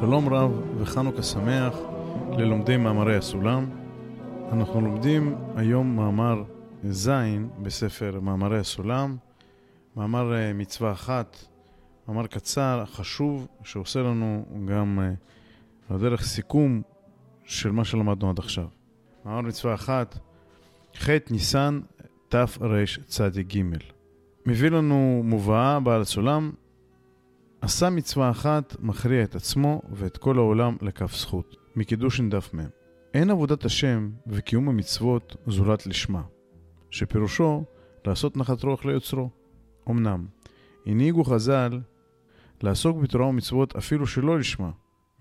שלום רב וחנוכה שמח ללומדי מאמרי הסולם. אנחנו לומדים היום מאמר ז' בספר מאמרי הסולם, מאמר אה, מצווה אחת, מאמר קצר, חשוב, שעושה לנו גם בדרך אה, סיכום של מה שלמדנו עד עכשיו. מאמר מצווה אחת, ח' ניסן תרצ"ג. מביא לנו מובאה בעל הסולם, עשה מצווה אחת, מכריע את עצמו ואת כל העולם לכף זכות. מקידושין דף מ' אין עבודת השם וקיום המצוות זולת לשמה, שפירושו לעשות נחת רוח ליוצרו. אמנם, הנהיגו חז"ל לעסוק בתורה ומצוות אפילו שלא לשמה,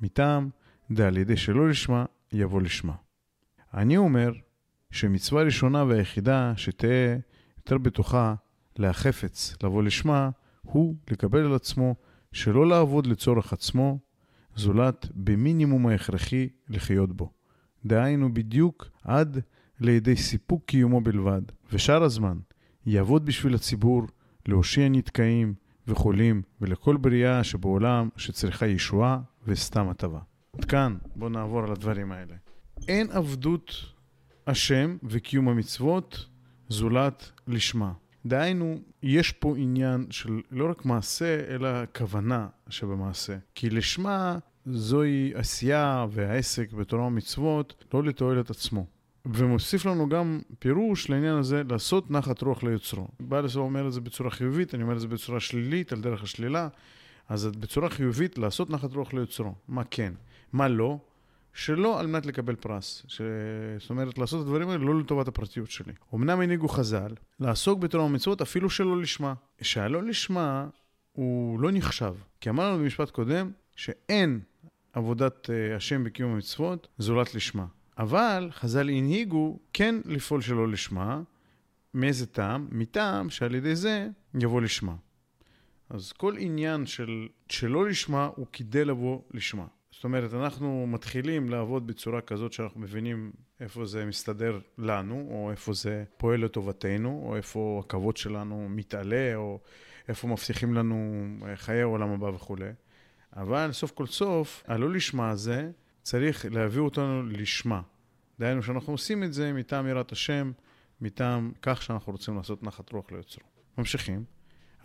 מטעם דעל ידי שלא לשמה יבוא לשמה. אני אומר שמצווה ראשונה והיחידה שתהא יותר בטוחה להחפץ לבוא לשמה, הוא לקבל על עצמו שלא לעבוד לצורך עצמו, זולת במינימום ההכרחי לחיות בו. דהיינו בדיוק עד לידי סיפוק קיומו בלבד, ושאר הזמן יעבוד בשביל הציבור, להושיע נתקעים וחולים, ולכל בריאה שבעולם שצריכה ישועה וסתם הטבה. עד כאן, בואו נעבור על הדברים האלה. אין עבדות השם וקיום המצוות זולת לשמה. דהיינו, יש פה עניין של לא רק מעשה, אלא כוונה שבמעשה. כי לשמה זוהי עשייה והעסק בתורה ומצוות לא לתועלת עצמו. ומוסיף לנו גם פירוש לעניין הזה, לעשות נחת רוח ליוצרו. בעל הסוף אומר את זה בצורה חיובית, אני אומר את זה בצורה שלילית, על דרך השלילה. אז בצורה חיובית, לעשות נחת רוח ליוצרו. מה כן? מה לא? שלא על מנת לקבל פרס. ש... זאת אומרת, לעשות את הדברים האלה לא לטובת הפרטיות שלי. אמנם הנהיגו חז"ל, לעסוק בתורה ומצוות אפילו שלא לשמה. שהלא לשמה הוא לא נחשב. כי אמרנו במשפט קודם שאין עבודת uh, השם בקיום המצוות זולת לשמה. אבל חז"ל הנהיגו כן לפעול שלא לשמה. מאיזה טעם? מטעם שעל ידי זה יבוא לשמה. אז כל עניין של שלא לשמה הוא כדי לבוא לשמה. זאת אומרת, אנחנו מתחילים לעבוד בצורה כזאת שאנחנו מבינים איפה זה מסתדר לנו, או איפה זה פועל לטובתנו, או איפה הכבוד שלנו מתעלה, או איפה מבטיחים לנו חיי העולם הבא וכולי. אבל סוף כל סוף, הלא לשמה הזה, צריך להביא אותנו לשמה. דהיינו שאנחנו עושים את זה מטעם יראת השם, מטעם כך שאנחנו רוצים לעשות נחת רוח ליוצרו. ממשיכים.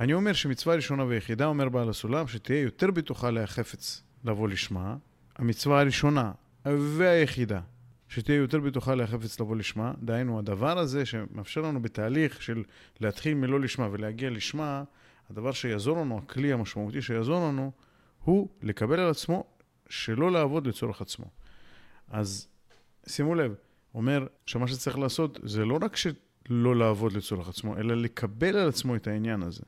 אני אומר שמצווה ראשונה ויחידה, אומר בעל הסולם, שתהיה יותר בטוחה להחפץ לבוא לשמה, המצווה הראשונה והיחידה, שתהיה יותר בטוחה להחפץ לבוא לשמה, דהיינו הדבר הזה שמאפשר לנו בתהליך של להתחיל מלא לשמה ולהגיע לשמה, הדבר שיעזור לנו, הכלי המשמעותי שיעזור לנו, הוא לקבל על עצמו שלא לעבוד לצורך עצמו. אז שימו לב, אומר שמה שצריך לעשות זה לא רק שלא לעבוד לצורך עצמו, אלא לקבל על עצמו את העניין הזה.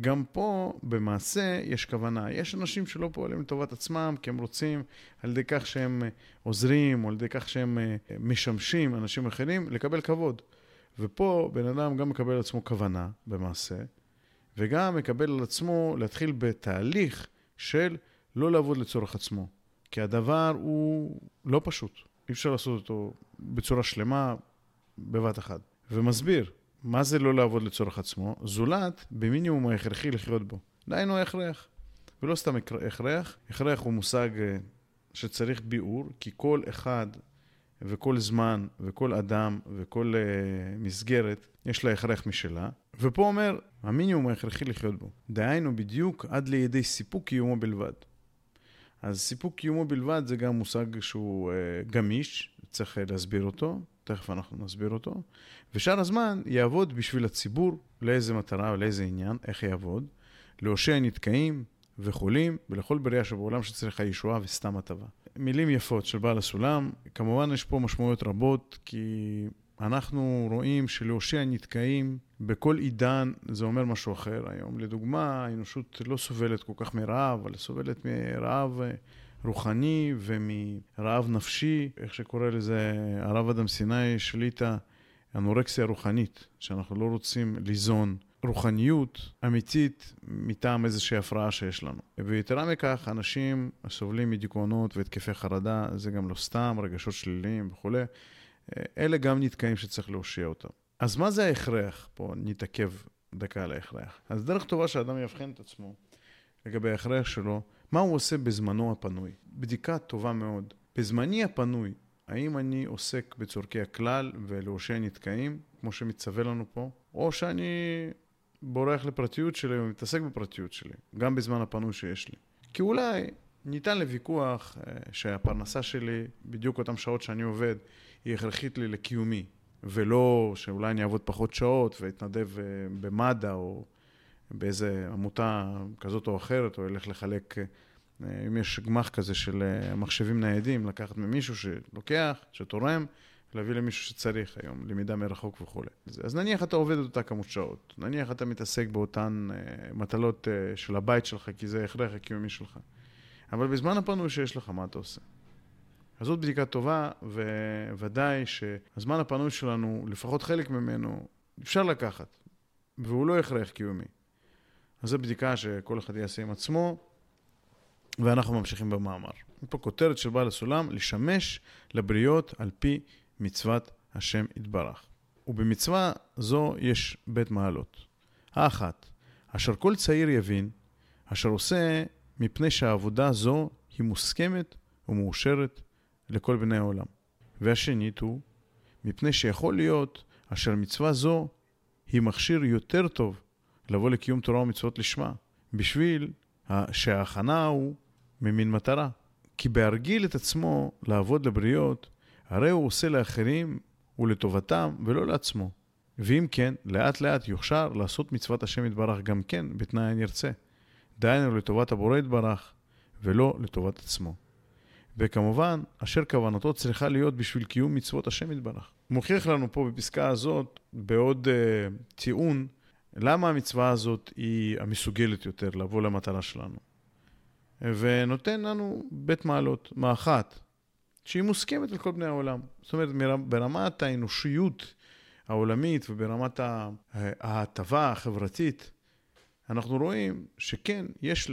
גם פה, במעשה, יש כוונה. יש אנשים שלא פועלים לטובת עצמם, כי הם רוצים, על ידי כך שהם אה, עוזרים, או על ידי כך שהם אה, משמשים אנשים אחרים, לקבל כבוד. ופה בן אדם גם מקבל על עצמו כוונה במעשה, וגם מקבל על עצמו להתחיל בתהליך של לא לעבוד לצורך עצמו. כי הדבר הוא לא פשוט. אי אפשר לעשות אותו בצורה שלמה בבת אחת. ומסביר, מה זה לא לעבוד לצורך עצמו? זולת במינימום ההכרחי לחיות בו. דהיינו ההכרח. ולא סתם הכרח, הכרח הוא מושג אה, שצריך ביאור, כי כל אחד וכל זמן וכל אדם וכל uh, מסגרת יש לה הכרח משלה. ופה אומר, המינימום ההכרחי לחיות בו. דהיינו בדיוק עד לידי סיפוק קיומו בלבד. אז סיפוק קיומו בלבד זה גם מושג שהוא uh, גמיש, צריך להסביר אותו. תכף אנחנו נסביר אותו, ושאר הזמן יעבוד בשביל הציבור, לאיזה מטרה ולאיזה עניין, איך יעבוד, להושע נתקעים וחולים, ולכל בריאה שבעולם שצריכה ישועה וסתם הטבה. מילים יפות של בעל הסולם, כמובן יש פה משמעויות רבות, כי אנחנו רואים שלהושיע נתקעים בכל עידן זה אומר משהו אחר היום. לדוגמה, האנושות לא סובלת כל כך מרעב, אבל סובלת מרעב רוחני ומרעב נפשי, איך שקורא לזה הרב אדם סיני, שליטה, אנורקסיה רוחנית, שאנחנו לא רוצים ליזון רוחניות אמיתית מטעם איזושהי הפרעה שיש לנו. ויתרה מכך, אנשים סובלים מדיכאונות והתקפי חרדה, זה גם לא סתם, רגשות שליליים וכולי. אלה גם נתקעים שצריך להושיע אותם. אז מה זה ההכרח? פה נתעכב דקה על ההכרח. אז דרך טובה שאדם יבחן את עצמו, לגבי ההכרח שלו, מה הוא עושה בזמנו הפנוי. בדיקה טובה מאוד. בזמני הפנוי, האם אני עוסק בצורכי הכלל ולראשי הנתקעים, כמו שמצווה לנו פה, או שאני בורח לפרטיות שלי ומתעסק בפרטיות שלי, גם בזמן הפנוי שיש לי. כי אולי ניתן לוויכוח אה, שהפרנסה שלי, בדיוק אותן שעות שאני עובד, היא הכרחית לי לקיומי, ולא שאולי אני אעבוד פחות שעות ואתנדב אה, במד"א או באיזה עמותה כזאת או אחרת, או אלך לחלק, אה, אם יש גמח כזה של מחשבים ניידים, לקחת ממישהו שלוקח, שתורם, להביא למישהו שצריך היום, למידה מרחוק וכולי. אז נניח אתה עובד את אותה כמות שעות, נניח אתה מתעסק באותן מטלות של הבית שלך, כי זה הכרח הקיומי שלך. אבל בזמן הפנוי שיש לך, מה אתה עושה? אז זאת בדיקה טובה, וודאי שהזמן הפנוי שלנו, לפחות חלק ממנו, אפשר לקחת, והוא לא הכרח קיומי. אז זו בדיקה שכל אחד יעשה עם עצמו, ואנחנו ממשיכים במאמר. פה כותרת של בעל הסולם, לשמש לבריות על פי מצוות השם יתברך. ובמצווה זו יש בית מעלות. האחת, אשר כל צעיר יבין, אשר עושה מפני שהעבודה זו היא מוסכמת ומאושרת לכל בני העולם. והשנית הוא, מפני שיכול להיות אשר מצווה זו היא מכשיר יותר טוב לבוא לקיום תורה ומצוות לשמה, בשביל שההכנה הוא ממין מטרה. כי בהרגיל את עצמו לעבוד לבריות, הרי הוא עושה לאחרים ולטובתם ולא לעצמו. ואם כן, לאט לאט יוכשר לעשות מצוות השם יתברך גם כן, בתנאי הנרצה. דהיינו לטובת הבורא יתברך, ולא לטובת עצמו. וכמובן, אשר כוונתו צריכה להיות בשביל קיום מצוות השם יתברך. מוכיח לנו פה בפסקה הזאת, בעוד uh, טיעון, למה המצווה הזאת היא המסוגלת יותר לבוא למטרה שלנו. ונותן לנו בית מעלות, מאחת, שהיא מוסכמת על כל בני העולם. זאת אומרת, ברמת האנושיות העולמית וברמת ההטבה החברתית, אנחנו רואים שכן, יש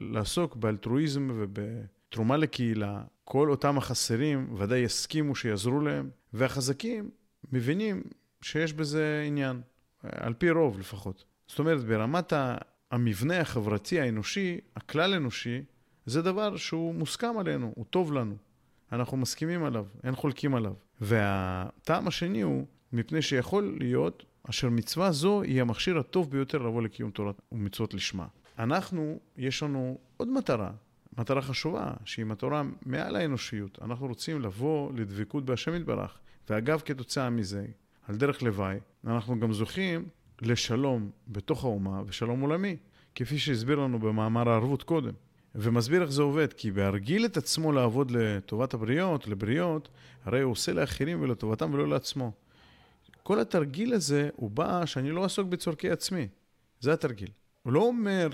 לעסוק באלטרואיזם ובתרומה לקהילה. כל אותם החסרים ודאי יסכימו שיעזרו להם, והחזקים מבינים שיש בזה עניין, על פי רוב לפחות. זאת אומרת, ברמת המבנה החברתי האנושי, הכלל אנושי, זה דבר שהוא מוסכם עלינו, הוא טוב לנו. אנחנו מסכימים עליו, אין חולקים עליו. והטעם השני הוא, מפני שיכול להיות אשר מצווה זו היא המכשיר הטוב ביותר לבוא לקיום תורת ומצוות לשמה. אנחנו, יש לנו עוד מטרה, מטרה חשובה, שהיא מטרה מעל האנושיות. אנחנו רוצים לבוא לדבקות בהשם יתברך. ואגב, כתוצאה מזה, על דרך לוואי, אנחנו גם זוכים לשלום בתוך האומה ושלום עולמי, כפי שהסביר לנו במאמר הערבות קודם. ומסביר איך זה עובד, כי בהרגיל את עצמו לעבוד לטובת הבריות, לבריות, הרי הוא עושה לאחרים ולטובתם ולא לעצמו. כל התרגיל הזה, הוא בא שאני לא אעסוק בצורכי עצמי. זה התרגיל. הוא לא אומר,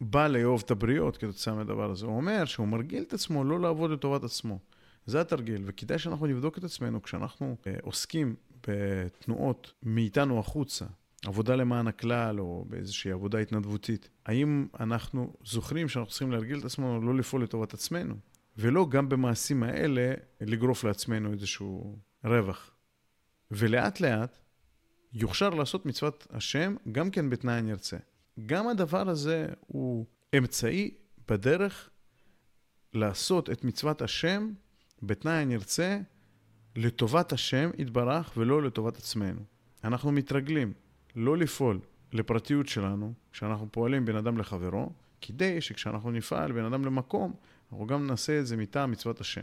בא לאהוב את הבריות כתוצאה מהדבר הזה. הוא אומר שהוא מרגיל את עצמו לא לעבוד לטובת עצמו. זה התרגיל, וכדאי שאנחנו נבדוק את עצמנו כשאנחנו אה, עוסקים בתנועות מאיתנו החוצה, עבודה למען הכלל או באיזושהי עבודה התנדבותית. האם אנחנו זוכרים שאנחנו צריכים להרגיל את עצמנו לא לפעול לטובת עצמנו, ולא גם במעשים האלה לגרוף לעצמנו איזשהו רווח. ולאט לאט יוכשר לעשות מצוות השם גם כן בתנאי הנרצה. גם הדבר הזה הוא אמצעי בדרך לעשות את מצוות השם בתנאי הנרצה לטובת השם יתברך ולא לטובת עצמנו. אנחנו מתרגלים לא לפעול לפרטיות שלנו כשאנחנו פועלים בין אדם לחברו, כדי שכשאנחנו נפעל בין אדם למקום, אנחנו גם נעשה את זה מטעם מצוות השם.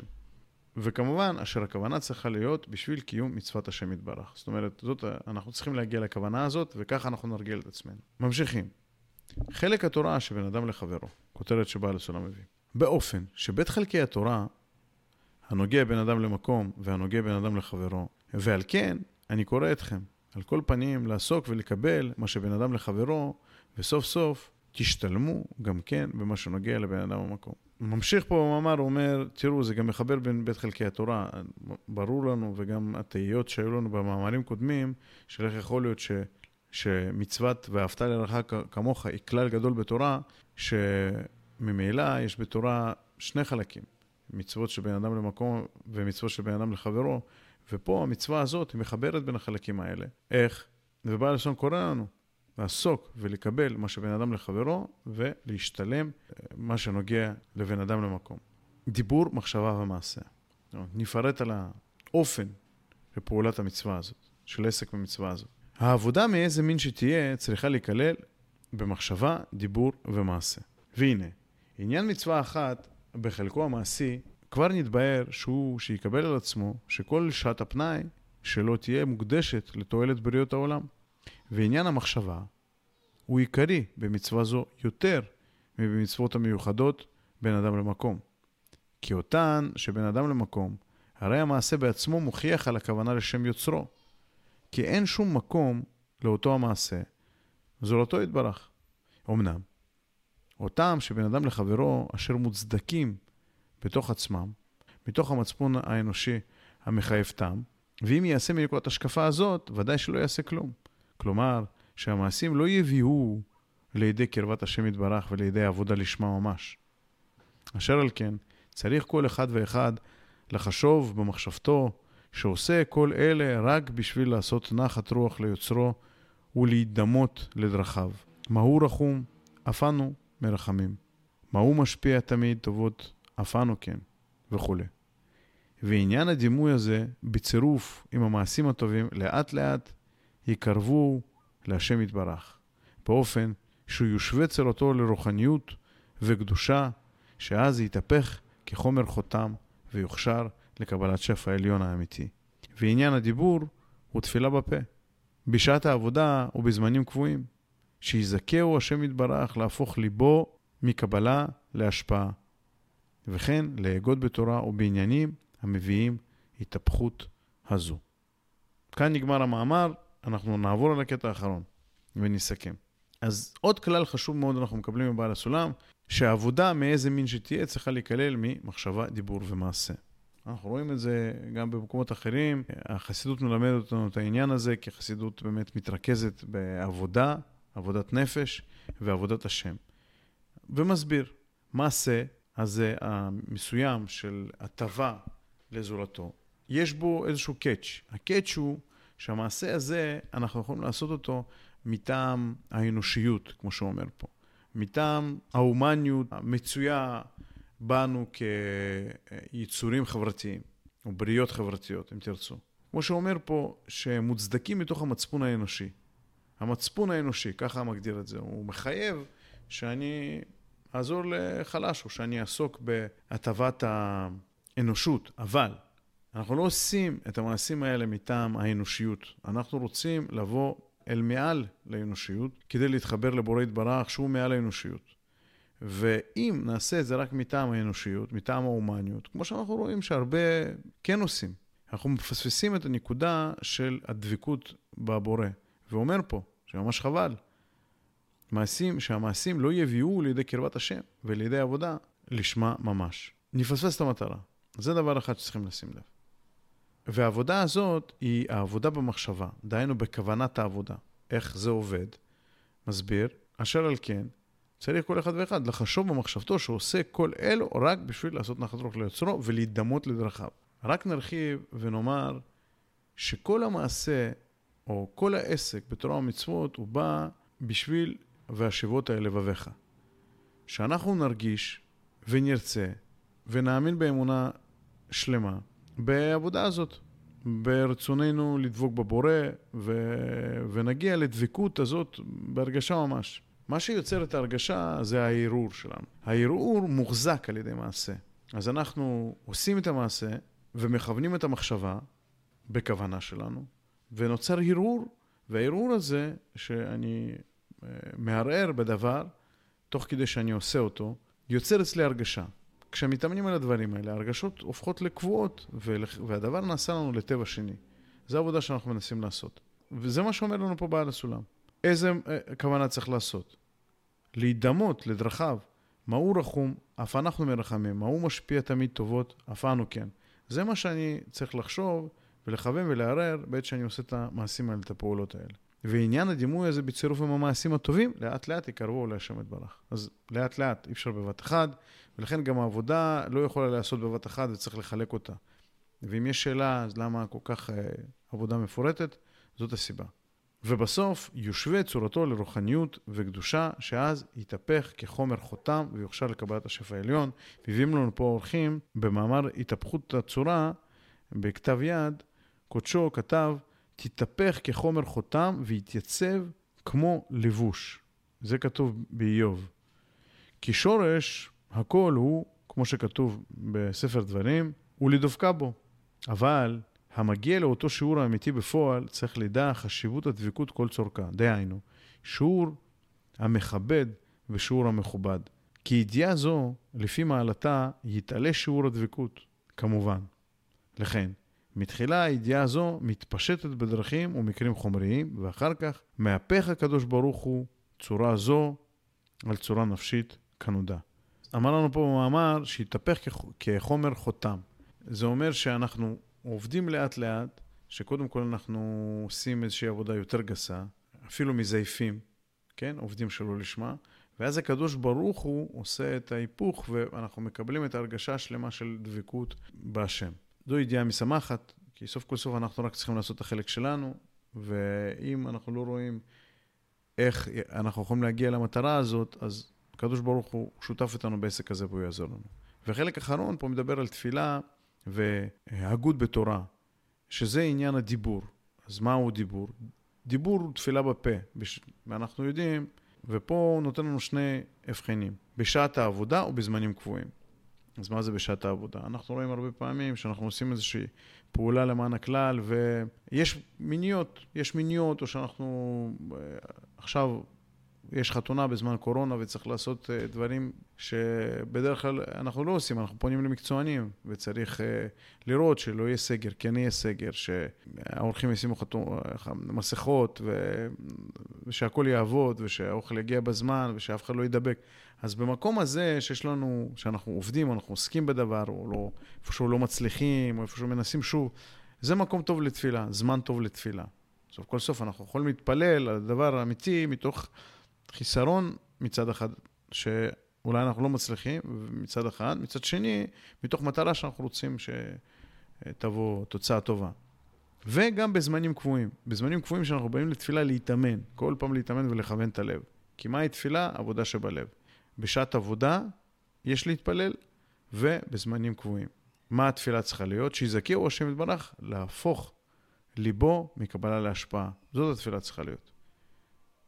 וכמובן, אשר הכוונה צריכה להיות בשביל קיום מצוות השם יתברך. זאת אומרת, זאת, אנחנו צריכים להגיע לכוונה הזאת, וככה אנחנו נרגיל את עצמנו. ממשיכים. חלק התורה שבין אדם לחברו, כותרת שבעל הסולם מביא. באופן שבית חלקי התורה, הנוגע בין אדם למקום והנוגע בין אדם לחברו, ועל כן, אני קורא אתכם, על כל פנים, לעסוק ולקבל מה שבין אדם לחברו, וסוף סוף תשתלמו גם כן במה שנוגע לבן אדם במקום. ממשיך פה במאמר, הוא אומר, תראו, זה גם מחבר בין בית חלקי התורה. ברור לנו, וגם התהיות שהיו לנו במאמרים קודמים, של איך יכול להיות ש, שמצוות ואהבת לרעך כמוך היא כלל גדול בתורה, שממילא יש בתורה שני חלקים, מצוות של בן אדם למקום ומצוות של בן אדם לחברו, ופה המצווה הזאת היא מחברת בין החלקים האלה. איך? ובעל לשון קורא לנו, לעסוק ולקבל מה שבין אדם לחברו ולהשתלם מה שנוגע לבין אדם למקום. דיבור, מחשבה ומעשה. נפרט על האופן של המצווה הזאת, של עסק במצווה הזאת. העבודה מאיזה מין שתהיה צריכה להיכלל במחשבה, דיבור ומעשה. והנה, עניין מצווה אחת בחלקו המעשי, כבר נתבהר שהוא, שיקבל על עצמו שכל שעת הפנאי שלו תהיה מוקדשת לתועלת בריות העולם. ועניין המחשבה הוא עיקרי במצווה זו יותר מבמצוות המיוחדות בין אדם למקום. כי אותן שבין אדם למקום, הרי המעשה בעצמו מוכיח על הכוונה לשם יוצרו. כי אין שום מקום לאותו המעשה, זולתו יתברך. אמנם, אותם שבין אדם לחברו אשר מוצדקים בתוך עצמם, מתוך המצפון האנושי המחייב טעם, ואם יעשה מנקודת השקפה הזאת, ודאי שלא יעשה כלום. כלומר, שהמעשים לא יביאו לידי קרבת השם יתברך ולידי עבודה לשמה ממש. אשר על כן, צריך כל אחד ואחד לחשוב במחשבתו שעושה כל אלה רק בשביל לעשות נחת רוח ליוצרו ולהידמות לדרכיו. מהו רחום? אף אנו מרחמים. מהו משפיע תמיד טובות? אף אנו כן, וכולי. ועניין הדימוי הזה, בצירוף עם המעשים הטובים, לאט לאט יקרבו להשם יתברך, באופן שהוא יושווה צלותו לרוחניות וקדושה, שאז יתהפך כחומר חותם ויוכשר לקבלת שפע העליון האמיתי. ועניין הדיבור הוא תפילה בפה, בשעת העבודה ובזמנים קבועים, שיזכהו השם יתברך להפוך ליבו מקבלה להשפעה, וכן להגות בתורה ובעניינים המביאים התהפכות הזו. כאן נגמר המאמר, אנחנו נעבור על הקטע האחרון ונסכם. אז עוד כלל חשוב מאוד אנחנו מקבלים מבעל הסולם, שהעבודה מאיזה מין שתהיה צריכה להיכלל ממחשבה, דיבור ומעשה. אנחנו רואים את זה גם במקומות אחרים. החסידות מלמדת אותנו את העניין הזה, כי החסידות באמת מתרכזת בעבודה, עבודת נפש ועבודת השם. ומסביר, מעשה הזה המסוים של הטבה לזולתו, יש בו איזשהו קאץ'. הקאץ' הוא שהמעשה הזה, אנחנו יכולים לעשות אותו מטעם האנושיות, כמו שהוא אומר פה. מטעם ההומניות המצויה בנו כיצורים חברתיים, או בריות חברתיות, אם תרצו. כמו שהוא אומר פה, שמוצדקים מתוך המצפון האנושי. המצפון האנושי, ככה מגדיר את זה, הוא מחייב שאני אעזור לחלש, או שאני אעסוק בהטבת האנושות, אבל אנחנו לא עושים את המעשים האלה מטעם האנושיות. אנחנו רוצים לבוא אל מעל לאנושיות כדי להתחבר לבורא יתברך שהוא מעל האנושיות. ואם נעשה את זה רק מטעם האנושיות, מטעם ההומניות, כמו שאנחנו רואים שהרבה כן עושים, אנחנו מפספסים את הנקודה של הדבקות בבורא. ואומר פה, שממש חבל, מעשים, שהמעשים לא יביאו לידי קרבת השם ולידי עבודה לשמה ממש. נפספס את המטרה. זה דבר אחד שצריכים לשים לב. והעבודה הזאת היא העבודה במחשבה, דהיינו בכוונת העבודה. איך זה עובד? מסביר, אשר על כן, צריך כל אחד ואחד לחשוב במחשבתו שעושה כל אלו רק בשביל לעשות נחת רוח ליוצרו ולהידמות לדרכיו. רק נרחיב ונאמר שכל המעשה או כל העסק בתורה ומצוות הוא בא בשביל והשיבות האל לבביך. שאנחנו נרגיש ונרצה ונאמין באמונה שלמה בעבודה הזאת, ברצוננו לדבוק בבורא ו... ונגיע לדבקות הזאת בהרגשה ממש. מה שיוצר את ההרגשה זה הערעור שלנו. הערעור מוחזק על ידי מעשה. אז אנחנו עושים את המעשה ומכוונים את המחשבה בכוונה שלנו, ונוצר הרהור, והערעור הזה, שאני אה, מערער בדבר, תוך כדי שאני עושה אותו, יוצר אצלי הרגשה. כשמתאמנים על הדברים האלה, הרגשות הופכות לקבועות, והדבר נעשה לנו לטבע שני. זו העבודה שאנחנו מנסים לעשות. וזה מה שאומר לנו פה בעל הסולם. איזה אה, כוונה צריך לעשות? להידמות לדרכיו. מהו רחום, אף אנחנו מרחמים. מהו משפיע תמיד טובות, אף אנו כן. זה מה שאני צריך לחשוב ולכוון ולערער בעת שאני עושה את המעשים האלה, את הפעולות האלה. ועניין הדימוי הזה בצירוף עם המעשים הטובים, לאט לאט יקרבו להשם יתברך. אז לאט לאט, אי אפשר בבת אחת, ולכן גם העבודה לא יכולה להיעשות בבת אחת וצריך לחלק אותה. ואם יש שאלה, אז למה כל כך אה, עבודה מפורטת? זאת הסיבה. ובסוף יושווה צורתו לרוחניות וקדושה, שאז יתהפך כחומר חותם ויוכשר לקבלת השפע העליון. מביאים לנו פה אורחים במאמר התהפכות הצורה, בכתב יד, קודשו כתב, תתהפך כחומר חותם ויתייצב כמו לבוש. זה כתוב באיוב. כי שורש הכל הוא, כמו שכתוב בספר דברים, הוא לדבקה בו. אבל המגיע לאותו שיעור האמיתי בפועל צריך לדע חשיבות הדבקות כל צורכה. דהיינו, שיעור המכבד ושיעור המכובד. כי ידיעה זו, לפי מעלתה, יתעלה שיעור הדבקות, כמובן. לכן, מתחילה הידיעה זו מתפשטת בדרכים ומקרים חומריים, ואחר כך מהפך הקדוש ברוך הוא צורה זו על צורה נפשית כנודה. אמר לנו פה במאמר שהתהפך כחומר חותם. זה אומר שאנחנו עובדים לאט לאט, שקודם כל אנחנו עושים איזושהי עבודה יותר גסה, אפילו מזייפים, כן? עובדים שלא לשמה, ואז הקדוש ברוך הוא עושה את ההיפוך ואנחנו מקבלים את ההרגשה השלמה של דבקות בהשם. זו ידיעה משמחת, כי סוף כל סוף אנחנו רק צריכים לעשות את החלק שלנו, ואם אנחנו לא רואים איך אנחנו יכולים להגיע למטרה הזאת, אז הקדוש ברוך הוא שותף איתנו בעסק הזה והוא יעזור לנו. וחלק אחרון פה מדבר על תפילה והגות בתורה, שזה עניין הדיבור. אז מהו דיבור? דיבור הוא תפילה בפה, ואנחנו יודעים, ופה הוא נותן לנו שני הבחנים, בשעת העבודה או בזמנים קבועים. אז מה זה בשעת העבודה? אנחנו רואים הרבה פעמים שאנחנו עושים איזושהי פעולה למען הכלל, ויש מיניות, יש מיניות, או שאנחנו אה, עכשיו יש חתונה בזמן קורונה וצריך לעשות אה, דברים שבדרך כלל אנחנו לא עושים, אנחנו פונים למקצוענים וצריך אה, לראות שלא יהיה סגר, כן יהיה סגר, שהאורחים ישימו חתום, מסכות ו... ושהכול יעבוד ושהאוכל יגיע בזמן ושאף אחד לא יידבק. אז במקום הזה שיש לנו, שאנחנו עובדים, אנחנו עוסקים בדבר, או לא, איפשהו לא מצליחים, או איפשהו מנסים שוב, זה מקום טוב לתפילה, זמן טוב לתפילה. סוף כל סוף אנחנו יכולים להתפלל על הדבר האמיתי מתוך... חיסרון מצד אחד, שאולי אנחנו לא מצליחים מצד אחד, מצד שני, מתוך מטרה שאנחנו רוצים שתבוא תוצאה טובה. וגם בזמנים קבועים. בזמנים קבועים שאנחנו באים לתפילה להתאמן, כל פעם להתאמן ולכוון את הלב. כי מהי תפילה? עבודה שבלב. בשעת עבודה יש להתפלל, ובזמנים קבועים. מה התפילה צריכה להיות? שיזכירו השם יתברך להפוך ליבו מקבלה להשפעה. זאת התפילה צריכה להיות.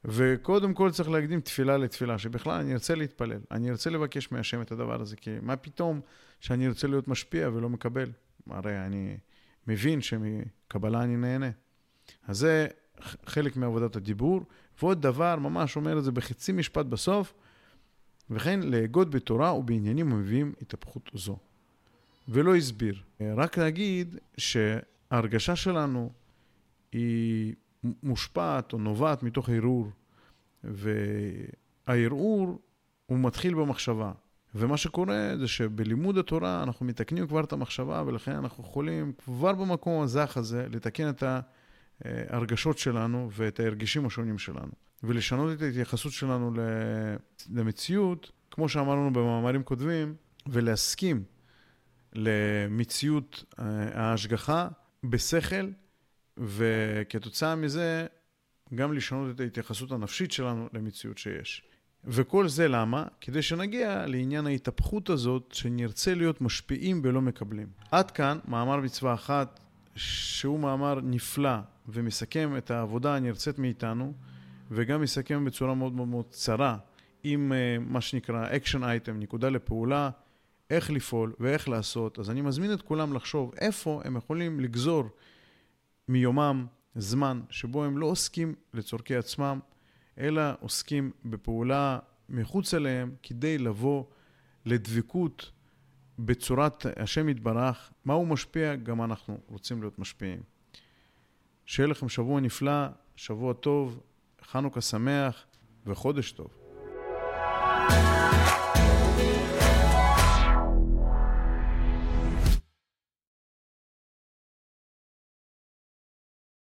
וקודם כל צריך להקדים תפילה לתפילה, שבכלל אני ארצה להתפלל, אני ארצה לבקש מהשם את הדבר הזה, כי מה פתאום שאני ארצה להיות משפיע ולא מקבל? הרי אני מבין שמקבלה אני נהנה. אז זה חלק מעבודת הדיבור. ועוד דבר, ממש אומר את זה בחצי משפט בסוף, וכן להגות בתורה ובעניינים המביאים התהפכות זו. ולא הסביר. רק להגיד שההרגשה שלנו היא מושפעת או נובעת מתוך ערעור, והערעור הוא מתחיל במחשבה. ומה שקורה זה שבלימוד התורה אנחנו מתקנים כבר את המחשבה, ולכן אנחנו יכולים כבר במקום הזך הזה לתקן את ההרגשות שלנו ואת ההרגישים השונים שלנו. ולשנות את ההתייחסות שלנו למציאות, כמו שאמרנו במאמרים קודמים, ולהסכים למציאות אה, ההשגחה בשכל וכתוצאה מזה, גם לשנות את ההתייחסות הנפשית שלנו למציאות שיש. וכל זה למה? כדי שנגיע לעניין ההתהפכות הזאת, שנרצה להיות משפיעים ולא מקבלים. עד כאן מאמר מצווה אחת, שהוא מאמר נפלא ומסכם את העבודה הנרצית מאיתנו, וגם מסכם בצורה מאוד מאוד מאוד קצרה, עם uh, מה שנקרא action item, נקודה לפעולה, איך לפעול ואיך לעשות. אז אני מזמין את כולם לחשוב איפה הם יכולים לגזור מיומם זמן שבו הם לא עוסקים לצורכי עצמם, אלא עוסקים בפעולה מחוץ אליהם כדי לבוא לדבקות בצורת השם יתברך, מה הוא משפיע, גם אנחנו רוצים להיות משפיעים. שיהיה לכם שבוע נפלא, שבוע טוב, חנוכה שמח וחודש טוב.